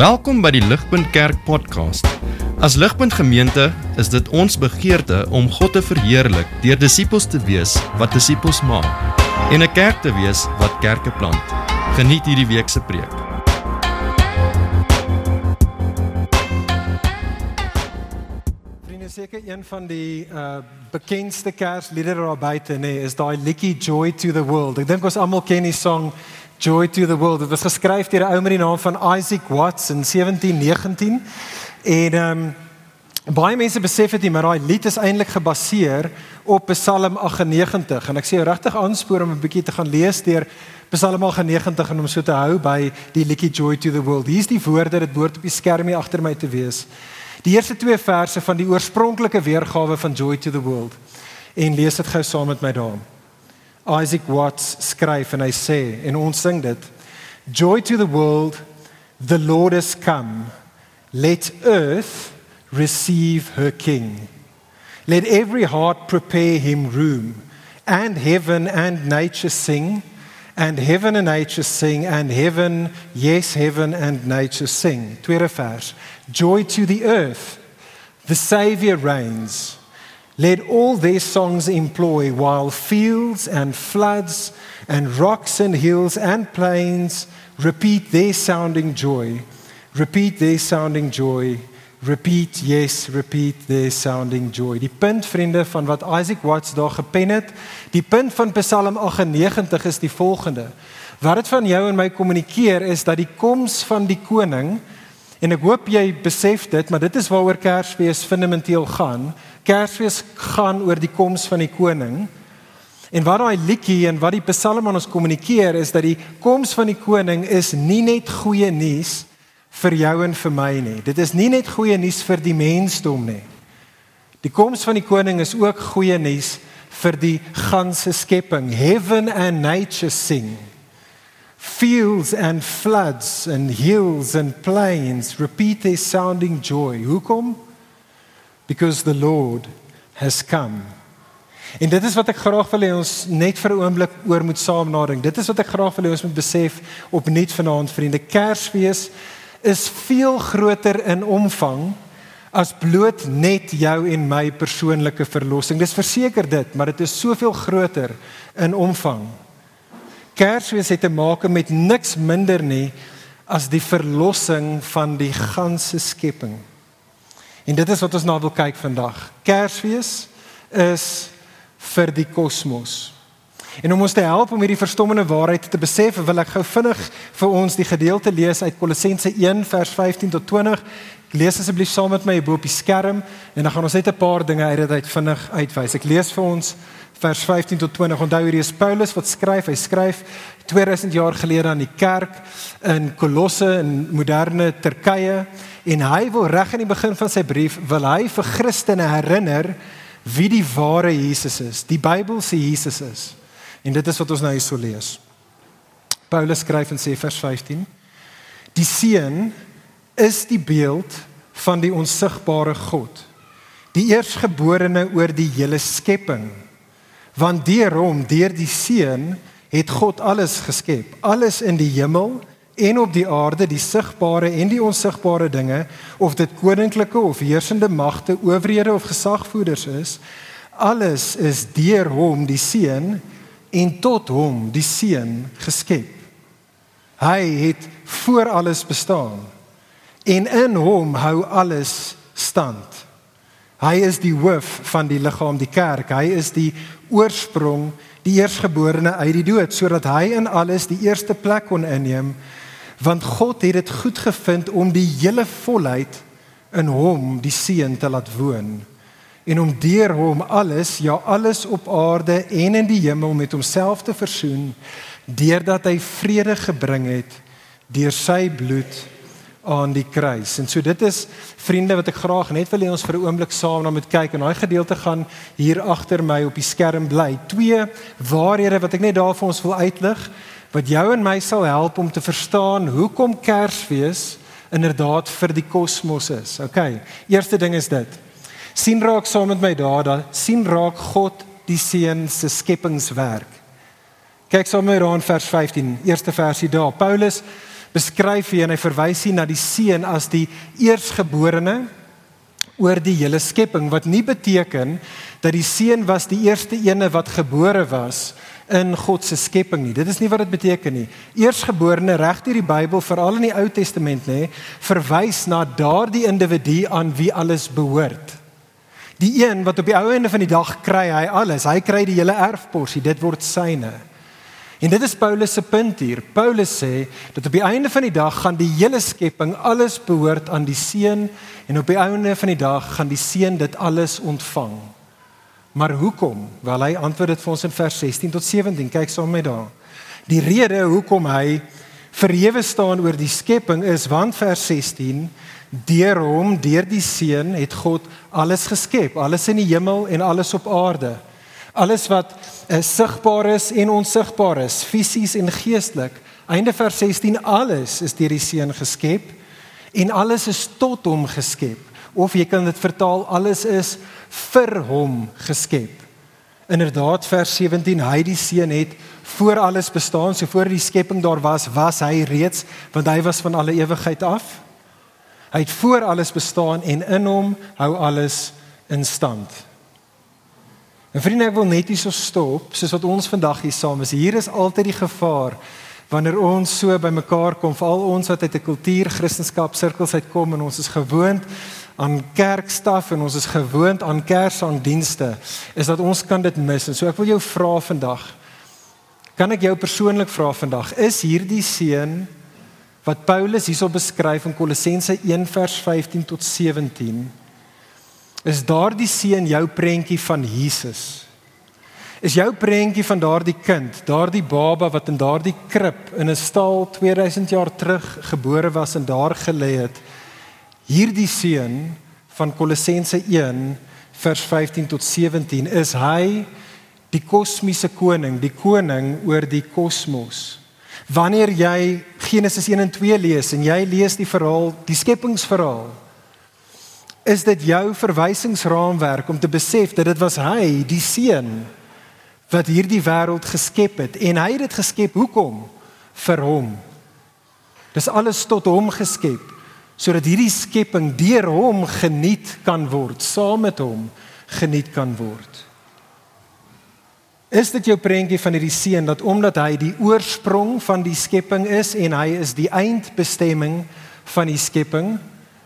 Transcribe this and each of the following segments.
Welkom by die Ligpunt Kerk podcast. As Ligpunt Gemeente is dit ons begeerte om God te verheerlik deur disippels te wees wat disippels maak en 'n kerk te wees wat kerke plant. Geniet hierdie week se preek. Vriende, seker een van die uh bekendste Kersliedere daar buite nê, nee, is daai liedjie Joy to the World. Ek dink ons almal ken die song Joy to the World. Dit was geskryf deur 'n ou met die naam van Isaac Watts in 1719. En ehm um, baie mense besef dit nie, maar daai lied is eintlik gebaseer op Psalm 98 en ek sê regtig aanspoor om 'n bietjie te gaan lees deur Psalm 98 en om so te hou by die liedjie Joy to the World. Hier's die woorde, dit behoort op die skerm hier agter my te wees. Die eerste twee verse van die oorspronklike weergawe van Joy to the World. En lees dit gou saam met my daarin. Isaac Watts skryf en hy sê en ons sing dit Joy to the world the Lord has come. Let earth receive her king. Let every heart prepare him room and heaven and nature sing and heaven and nature sing and heaven yes heaven and nature sing. Tweede vers. Joy to the earth the savior reigns Let all their songs employ while fields and floods and rocks and hills and plains repeat their sounding joy. Repeat their sounding joy. Repeat yes, repeat their sounding joy. Die punt vriende van wat Isaac Watts daar gepen het, die punt van Psalm 98 is die volgende. Wat dit van jou en my kommunikeer is dat die koms van die koning en ek hoop jy besef dit, maar dit is waaroor Kersfees fundamenteel gaan Kersfees gaan oor die koms van die koning. En wat daai liedjie en wat die Psalm aan ons kommunikeer is dat die koms van die koning is nie net goeie nuus vir jou en vir my nie. Dit is nie net goeie nuus vir die mensdom nie. Die koms van die koning is ook goeie nuus vir die ganse skepping. Heaven and nature sing. Fields and floods and hills and plains repeat their sounding joy. Hoekom? Because the Lord has come. En dit is wat ek graag wil hê ons net vir 'n oomblik oor moet saam nadink. Dit is wat ek graag wil hê ons moet besef opnuut vanaand vriende. Kersfees is veel groter in omvang as bloot net jou en my persoonlike verlossing. Dis verseker dit, maar dit is soveel groter in omvang. Kersfees het te maak met niks minder nie as die verlossing van die ganse skepping. En dit is wat ons na wil kyk vandag. Kersfees is vir die kosmos. En om ons te help om hierdie verstommende waarheid te besef, wil ek gou vinnig vir ons die gedeelte lees uit Kolossense 1 vers 15 tot 20. Lees asseblief saam met my bo op die skerm en dan gaan ons net 'n paar dinge uit dit uit vinnig uitwys. Ek lees vir ons vers 15 tot 20. Onthou hierdie is Paulus wat skryf. Hy skryf 2000 jaar gelede aan die kerk in Kolosse in moderne Turkye en hy wil reg aan die begin van sy brief wil hy vir Christene herinner wie die ware Jesus is. Die Bybel sê Jesus is. En dit is wat ons nou hier so lees. Paulus skryf in sê vers 15: Die seun is die beeld van die onsigbare God. Die eersgeborene oor die hele skepping. Want deur hom, deur die seun, het God alles geskep. Alles in die hemel en op die aarde, die sigbare en die onsigbare dinge, of dit koninklike of heersende magte, owerhede of gesagvoerders is, alles is deur hom, die seun, en tot hom, die seun, geskep. Hy het voor alles bestaan en in hom hou alles stand. Hy is die hoof van die liggaam, die kerk. Hy is die oorsprong, die eersgeborene uit die dood, sodat hy in alles die eerste plek kon inneem want God het dit goed gevind om die hele volheid in hom die seun te laat woon en om deur hom alles ja alles op aarde en in die hemel met homself te versoen deurdat hy vrede gebring het deur sy bloed aan die kruis. En so dit is vriende wat ek graag net wil hê ons vir 'n oomblik saam na moet kyk en daai gedeelte gaan hier agter my op die skerm bly. Twee waarhede wat ek net daar vir ons wil uitlig wat jou en my sal help om te verstaan hoekom Kersfees inderdaad vir die kosmos is. OK. Eerste ding is dit. Sien raak saam met my daar dat sien raak God die seun se skepingswerk. Kyk saam met my daar in vers 15, eerste versie daar. Paulus beskryf hy en hy verwys hier na die seun as die eersgeborene oor die hele skepping wat nie beteken dat die seun was die eerste ene wat gebore was in God se skepping nie. Dit is nie wat dit beteken nie. Eersgeborene reg deur die Bybel, veral in die Ou Testament nê, verwys na daardie individu aan wie alles behoort. Die een wat op die ou einde van die dag kry hy alles. Hy kry die hele erfporsie. Dit word syne. En dit is Paulus se punt hier. Paulus sê dat op die einde van die dag gaan die hele skepping alles behoort aan die seun en op die einde van die dag gaan die seun dit alles ontvang. Maar hoekom? Wel hy antwoord dit vir ons in vers 16 tot 17. Kyk saam met daar. Die rede hoekom hy verhewe staan oor die skepping is want vers 16 deur hom deur die seun het God alles geskep, alles in die hemel en alles op aarde. Alles wat uh, sigbaar is en onsigbaar is, fisies en geestelik. Einde vers 16 alles is deur die seun geskep en alles is tot hom geskep. Of jy kan dit vertaal alles is vir hom geskep. Inderdaad vers 17 hy die seun het voor alles bestaan, so voor die skepping daar was, was hy reeds want hy was van alle ewigheid af. Hy het voor alles bestaan en in hom hou alles in stand. En vriende, ek wil net hier so stop, soos wat ons vandag hier saam is. Hier is altyd die gevaar wanneer ons so bymekaar kom, veral ons wat uit 'n kultuur Christendom sirkels uitkom en ons is gewoond aan kerkstaf en ons is gewoond aan kersangdienste, is dat ons kan dit mis. En so ek wil jou vra vandag. Kan ek jou persoonlik vra vandag, is hierdie seën wat Paulus hierso beskryf in Kolossense 1 vers 15 tot 17 is daardie seun jou prentjie van Jesus. Is jou prentjie van daardie kind, daardie baba wat in daardie krib in 'n stal 2000 jaar terug gebore was en daar gelê het. Hierdie seun van Kolossense 1 vers 15 tot 17 is hy die kosmiese koning, die koning oor die kosmos. Wanneer jy Genesis 1 en 2 lees en jy lees die verhaal, die skepingsverhaal, is dit jou verwysingsraamwerk om te besef dat dit was hy, die seun wat hierdie wêreld geskep het en hy het dit geskep hoekom? vir hom. Dis alles tot hom geskep sodat hierdie skepping deur hom geniet kan word, saam met hom geniet kan word. Is dit jou prentjie van hierdie seun dat omdat hy die oorsprong van die skepping is en hy is die eindbestemming van die skepping,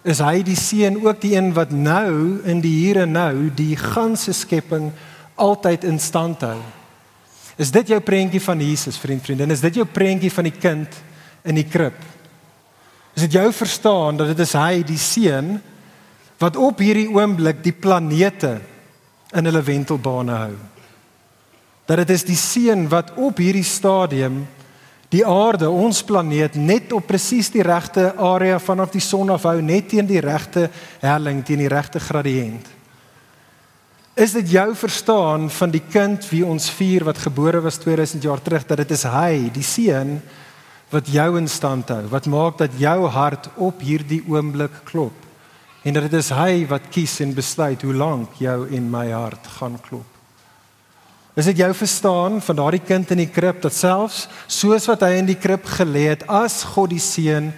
is hy die seun ook die een wat nou in die hier en nou die ganse skepping altyd in stand hou. Is dit jou prentjie van Jesus, vriend, vriendin? Is dit jou prentjie van die kind in die krib? Is dit jou verstaan dat dit is hy, die seun wat op hierdie oomblik die planete in hulle wentelbane hou? Dat dit is die seun wat op hierdie stadium die aarde, ons planeet net op presies die regte area vanaf die son af hou, net teen die regte helling, teen die regte gradiënt. Is dit jou verstaan van die kind wie ons vier wat gebore was 2000 jaar terug dat dit is hy, die seun wat jou in stand hou, wat maak dat jou hart op hierdie oomblik klop en dat dit is hy wat kies en besluit hoe lank jou en my hart gaan klop. Is dit jou verstaan van daardie kind in die krib dat selfs soos wat hy in die krib gelê het as God die seun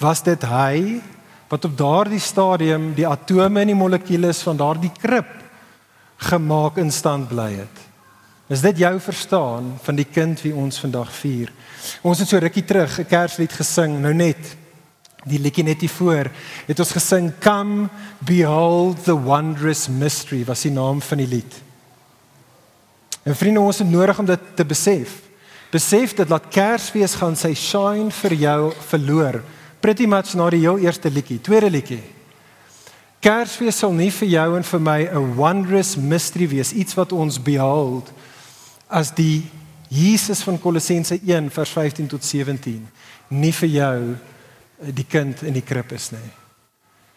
was dit hy wat op daardie stadium die atome en die molekules van daardie krib gemaak in stand bly het. Is dit jou verstaan van die kind wie ons vandag vier? Ons het so rukkie terug 'n Kerslied gesing, nou net die liedjie net hier voor, het ons gesing Come behold the wondrous mystery, was die naam van die lied. En vriende, ons het nodig om dit te besef. Besef dit dat Kersfees gaan sy shine vir jou verloor. Pretty much na die heel eerste liedjie, tweede liedjie. Kersfees sal nie vir jou en vir my 'n wondrous mystery wees, iets wat ons behold as die Jesus van Kolossense 1 vers 15 tot 17 nie vir jou eh, die kind in die krib is nie.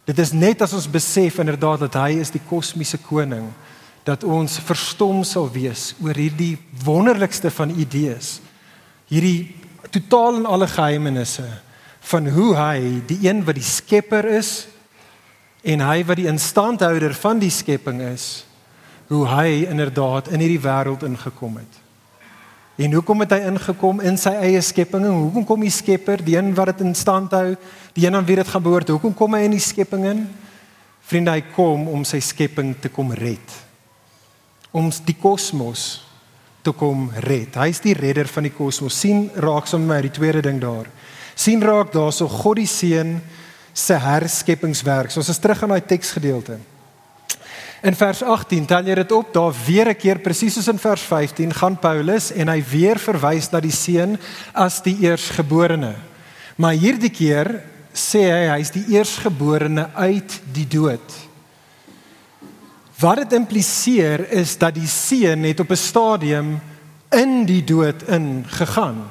Dit is net as ons besef inderdaad dat hy is die kosmiese koning dat ons verstom sal wees oor hierdie wonderlikste van idees. Hierdie totaal en alle geheimenisse van hoe hy die een wat die skepper is en hy wat die instandhouder van die skepping is, hoe hy inderdaad in hierdie wêreld ingekom het. En hoekom het hy ingekom in sy eie skepping? En hoekom kom die Skepper, die een wat dit in stand hou, die een aan wie dit gaan behoort? Hoekom kom hy in die skepping in? Vriende, hy kom om sy skepping te kom red. Om die kosmos te kom red. Hy's die redder van die kosmos. sien raak saam met my die tweede ding daar. sien raak daarso God die Seun se herskepingswerk. Ons is terug aan daai teksgedeelte. In vers 18 tel jy dit op, daar weer 'n keer presies soos in vers 15 gaan Paulus en hy weer verwys na die seun as die eersgeborene. Maar hierdie keer sê hy hy's die eersgeborene uit die dood. Wat dit impliseer is dat die seun net op 'n stadium in die dood ingegaan.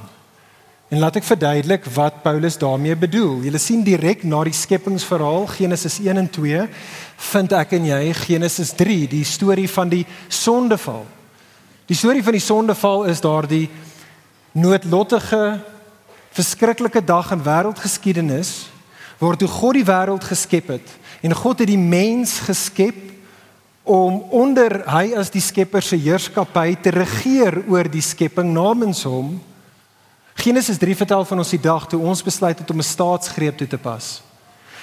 En laat ek verduidelik wat Paulus daarmee bedoel. Jy sien direk na die skepingsverhaal Genesis 1 en 2 vind ek en jy Genesis 3, die storie van die sondeval. Die storie van die sondeval is daardie noodlottige verskriklike dag in wêreldgeskiedenis waar toe God die wêreld geskep het en God het die mens geskep om onder hy as die skepper se heerskappy te regeer oor die skepping namens hom Genesis 3 vertel van ons die dag toe ons besluit het om 'n staatsgreep toe te pas.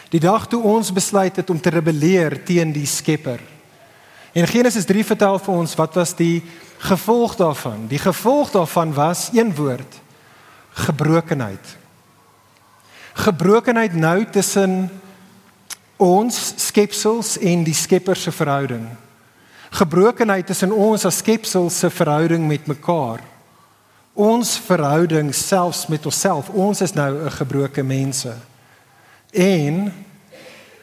Die dag toe ons besluit het om te rebelleer teen die Skepper. En Genesis 3 vertel vir ons wat was die gevolg daarvan? Die gevolg daarvan was een woord: gebrokenheid. Gebrokenheid nou tussen ons skepsels en die Skepper se verhouding. Gebrokenheid tussen ons as skepsels se verhouding met mekaar ons verhouding selfs met onsself. Ons is nou 'n gebroke mense. En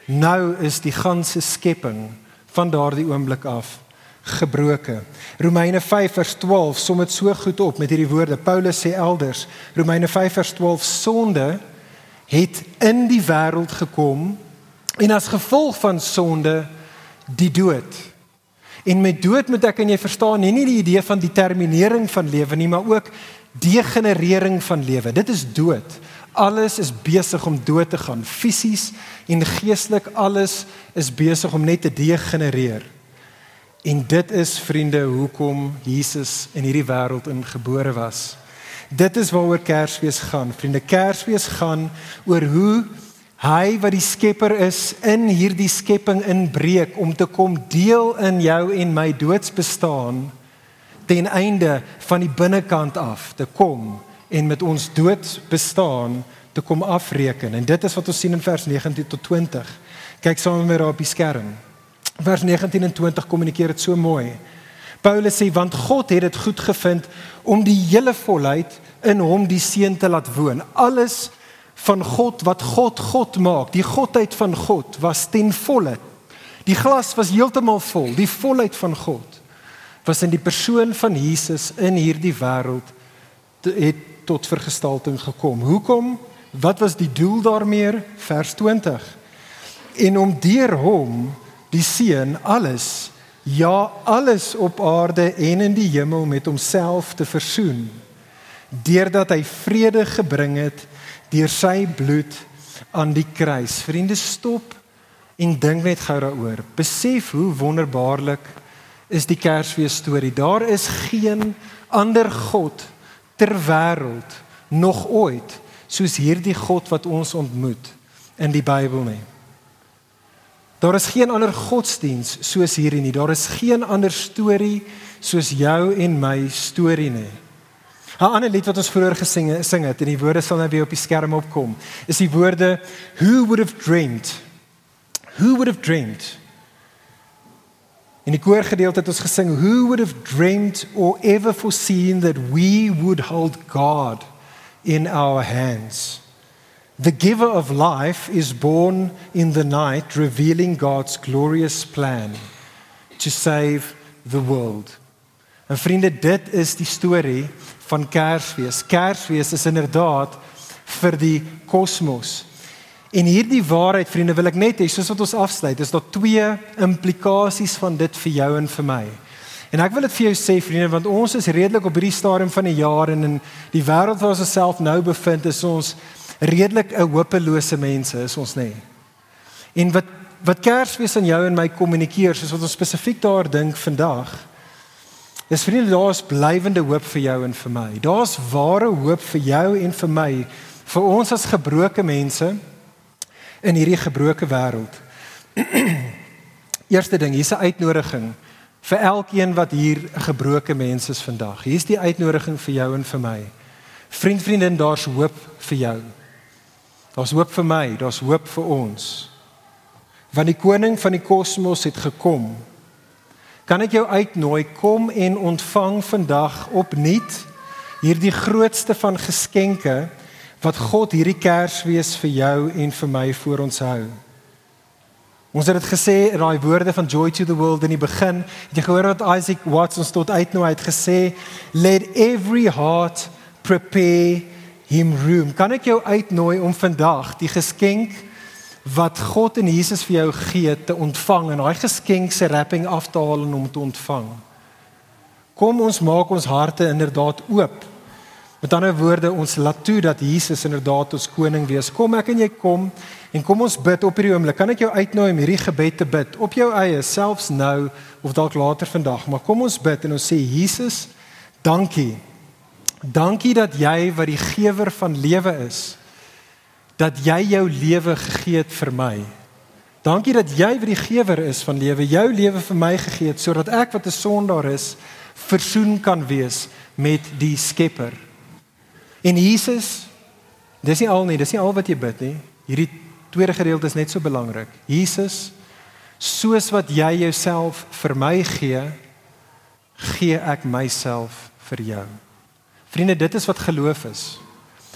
nou is die ganse skepping van daardie oomblik af gebroke. Romeine 5 vers 12 som dit so goed op met hierdie woorde. Paulus sê elders, Romeine 5 vers 12 sonde het in die wêreld gekom en as gevolg van sonde die dood. En met dood moet ek en jy verstaan nie net die idee van determinering van lewe nie, maar ook degenerering van lewe. Dit is dood. Alles is besig om dood te gaan, fisies en geestelik alles is besig om net te degenereer. En dit is vriende hoekom Jesus in hierdie wêreld ingebore was. Dit is waaroor Kersfees gaan. Vriende, Kersfees gaan oor hoe Hy wat die skepper is in hierdie skepping inbreek om te kom deel in jou en my doodsbestaan ten einde van die binnekant af te kom en met ons doodsbestaan te kom afreken. En dit is wat ons sien in vers 19 tot 20. Kyk saam met my daar op die skerm. Vers 19 en 20 kommunikeer dit so mooi. Paulus sê want God het dit goed gevind om die hele volheid in hom die seun te laat woon. Alles van God wat God God maak. Die godheid van God was ten volle. Die glas was heeltemal vol. Die volheid van God was in die persoon van Jesus in hierdie wêreld het tot vergestalting gekom. Hoekom? Wat was die doel daarmee? Vers 20. En om deur hom die seun alles ja alles op aarde en in die hemel met homself te versoen deurdat hy vrede gebring het deur sy bloed aan die kruis. Vriende, stop en dink net gou daaroor. Besef hoe wonderbaarlik is die Kersfees storie. Daar is geen ander God ter wêreld nog ooit soos hierdie God wat ons ontmoet in die Bybel nie. Daar is geen ander godsdiens soos hierdie nie. Daar is geen ander storie soos jou en my storie nie. 'n Ander lied wat ons vroeër gesing sing het en die woorde sal nou weer op die skerm opkom. Is die woorde who would have dreamed? Who would have dreamed? In die koorgedeelte het ons gesing who would have dreamed or ever foreseen that we would hold God in our hands. The giver of life is born in the night revealing God's glorious plan to save the world. En vriende, dit is die storie van Kersfees. Kersfees is inderdaad vir die kosmos. En hierdie waarheid, vriende, wil ek net hê soos wat ons afsluit, is daar twee implikasies van dit vir jou en vir my. En ek wil dit vir jou sê, vriende, want ons is redelik op hierdie stadium van die jaar en in die wêreld waar ons osself nou bevind, is ons redelik 'n hopelose mense, is ons nê. En wat wat Kersfees aan jou en my kommunikeer, soos wat ons spesifiek daar dink vandag, Dis vriende, daar's blywende hoop vir jou en vir my. Daar's ware hoop vir jou en vir my, vir ons as gebroke mense in hierdie gebroke wêreld. Eerste ding, hier's 'n uitnodiging vir elkeen wat hier 'n gebroke mens is vandag. Hier's die uitnodiging vir jou en vir my. Vriend, vriendin, daar's hoop vir jou. Daar's hoop vir my, daar's hoop vir ons. Want die koning van die kosmos het gekom. Kan ek jou uitnooi kom en ontvang vandag opnuut hierdie grootste van geskenke wat God hierdie Kersfees vir jou en vir my voor ons hou. Ons het dit gesê in daai woorde van joy to the world in die begin. Het jy gehoor wat Isaac Watts ons tot uitnooi het gesê, let every heart prepare him room. Kan ek jou uitnooi om vandag die geskenk wat God en Jesus vir jou gee te ontvang en daai geskenk se wrapping af te haal en om te ontvang. Kom ons maak ons harte inderdaad oop. Met ander woorde, ons laat toe dat Jesus inderdaad ons koning wees. Kom ek en jy kom en kom ons bid op hierdie oomblik. Kan ek jou uitnooi om hierdie gebed te bid op jou eie, selfs nou of dalk later vandag, maar kom ons bid en ons sê Jesus, dankie Dankie dat jy wat die gewer van lewe is, dat jy jou lewe gegee het vir my. Dankie dat jy wat die gewer is van lewe, jou lewe vir my gegee het sodat ek wat 'n sondaar is, versoen kan wees met die Skepper. En Jesus, dis nie al nie, dis nie al wat jy bid nie. Hierdie tweede gedeelte is net so belangrik. Jesus, soos wat jy jouself vir my gee, gee ek myself vir jou. Vriende, dit is wat geloof is.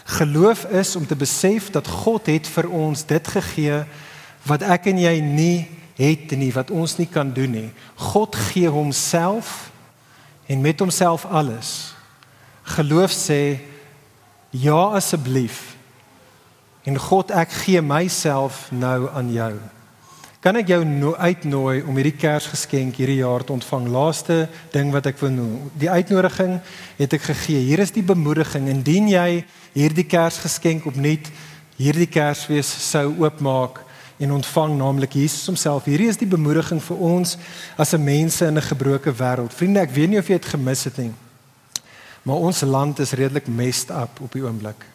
Geloof is om te besef dat God het vir ons dit gegee wat ek en jy nie het nie, wat ons nie kan doen nie. God gee homself en met homself alles. Geloof sê ja asseblief. En God, ek gee myself nou aan jou. Kan ek jou no uitnooi om hierdie Kersgeskenk hierdie jaar te ontvang? Laaste ding wat ek wil noem. Die uitnodiging het ek gegee. Hier is die bemoediging. Indien jy hierdie Kersgeskenk opnuut hierdie Kersfees sou oopmaak en ontvang, naamlik Jesus homself. Hierdie is die bemoediging vir ons as 'n mense in 'n gebroke wêreld. Vriende, ek weet nie of jy dit gemis het nie. Maar ons land is redelik messed up op die oomblik.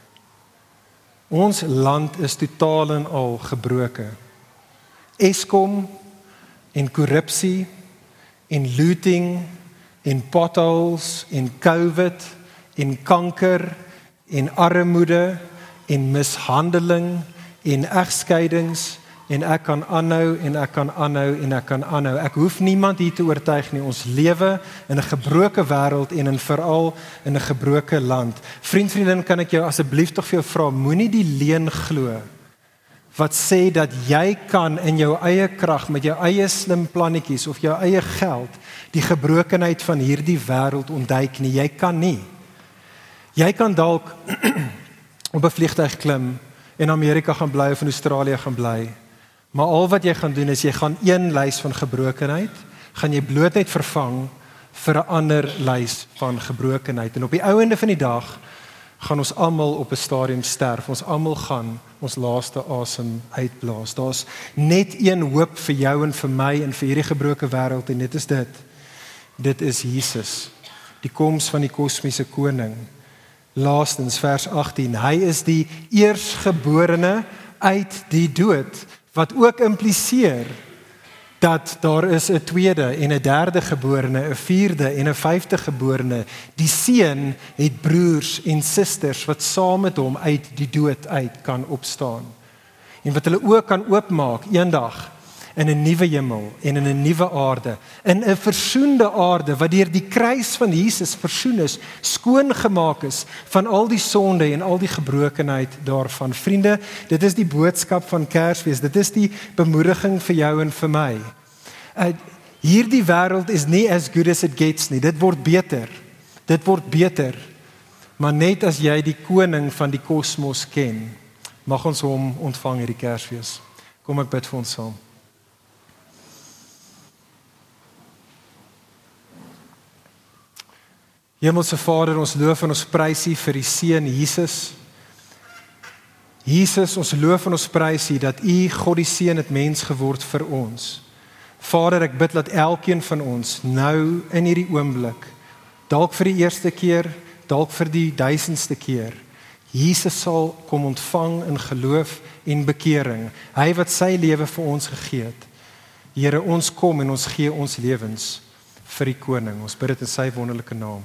Ons land is totaal en al gebroken. Eskom en korrupsie en looting en potholes en COVID en kanker en armoede en mishandeling en egskeidings en ek kan aanhou en ek kan aanhou en ek kan aanhou. Ek hoef niemand hier te oortuig nie. Ons lewe in 'n gebroke wêreld en in veral in 'n gebroke land. Vriend, vriendin, kan ek jou asseblief tog vir jou vra, moenie die leuen glo nie wat sê dat jy kan in jou eie krag met jou eie slim plannetjies of jou eie geld die gebrokenheid van hierdie wêreld ontduik nie. Jy kan nie. Jy kan dalk op 'n vliegtuig klim en Amerika gaan bly of in Australië gaan bly. Maar al wat jy gaan doen is jy gaan een lys van gebrokenheid gaan jy bloot net vervang vir 'n ander lys van gebrokenheid en op die ou ende van die dag gaan ons almal op 'n stadium sterf. Ons almal gaan ons laaste asem uitblaas. Daar's net een hoop vir jou en vir my en vir hierdie gebroke wêreld en dit is dit. Dit is Jesus, die koms van die kosmiese koning. Laastens vers 18. Hy is die eersgeborene uit die dood wat ook impliseer dat daar is 'n tweede en 'n derde geborene, 'n vierde en 'n vyfde geborene. Die seun het broers en susters wat saam met hom uit die dood uit kan opstaan. En wat hulle ook kan oopmaak eendag in 'n nuwe hemel en in 'n nuwe aarde, in 'n versoende aarde wat deur die kruis van Jesus versoen is, skoon gemaak is van al die sonde en al die gebrokenheid daarvan. Vriende, dit is die boodskap van Kersfees. Dit is die bemoediging vir jou en vir my. Uh hierdie wêreld is nie as good as it gets nie. Dit word beter. Dit word beter. Maar net as jy die koning van die kosmos ken, mag ons hom ontvang hierdie Kersfees. Kom ek bid vir ons saam. Hemelse Vader, ons loof en ons prys U vir die seun Jesus. Jesus, ons loof en ons prys U dat U God die seun het mens geword vir ons. Vader, ek bid dat elkeen van ons nou in hierdie oomblik dalk vir die eerste keer, dalk vir die duisendste keer. Jesus sal kom ontvang in geloof en bekering. Hy wat sy lewe vir ons gegee het. Here, ons kom en ons gee ons lewens vir die koning. Ons bid dit in sy wonderlike naam.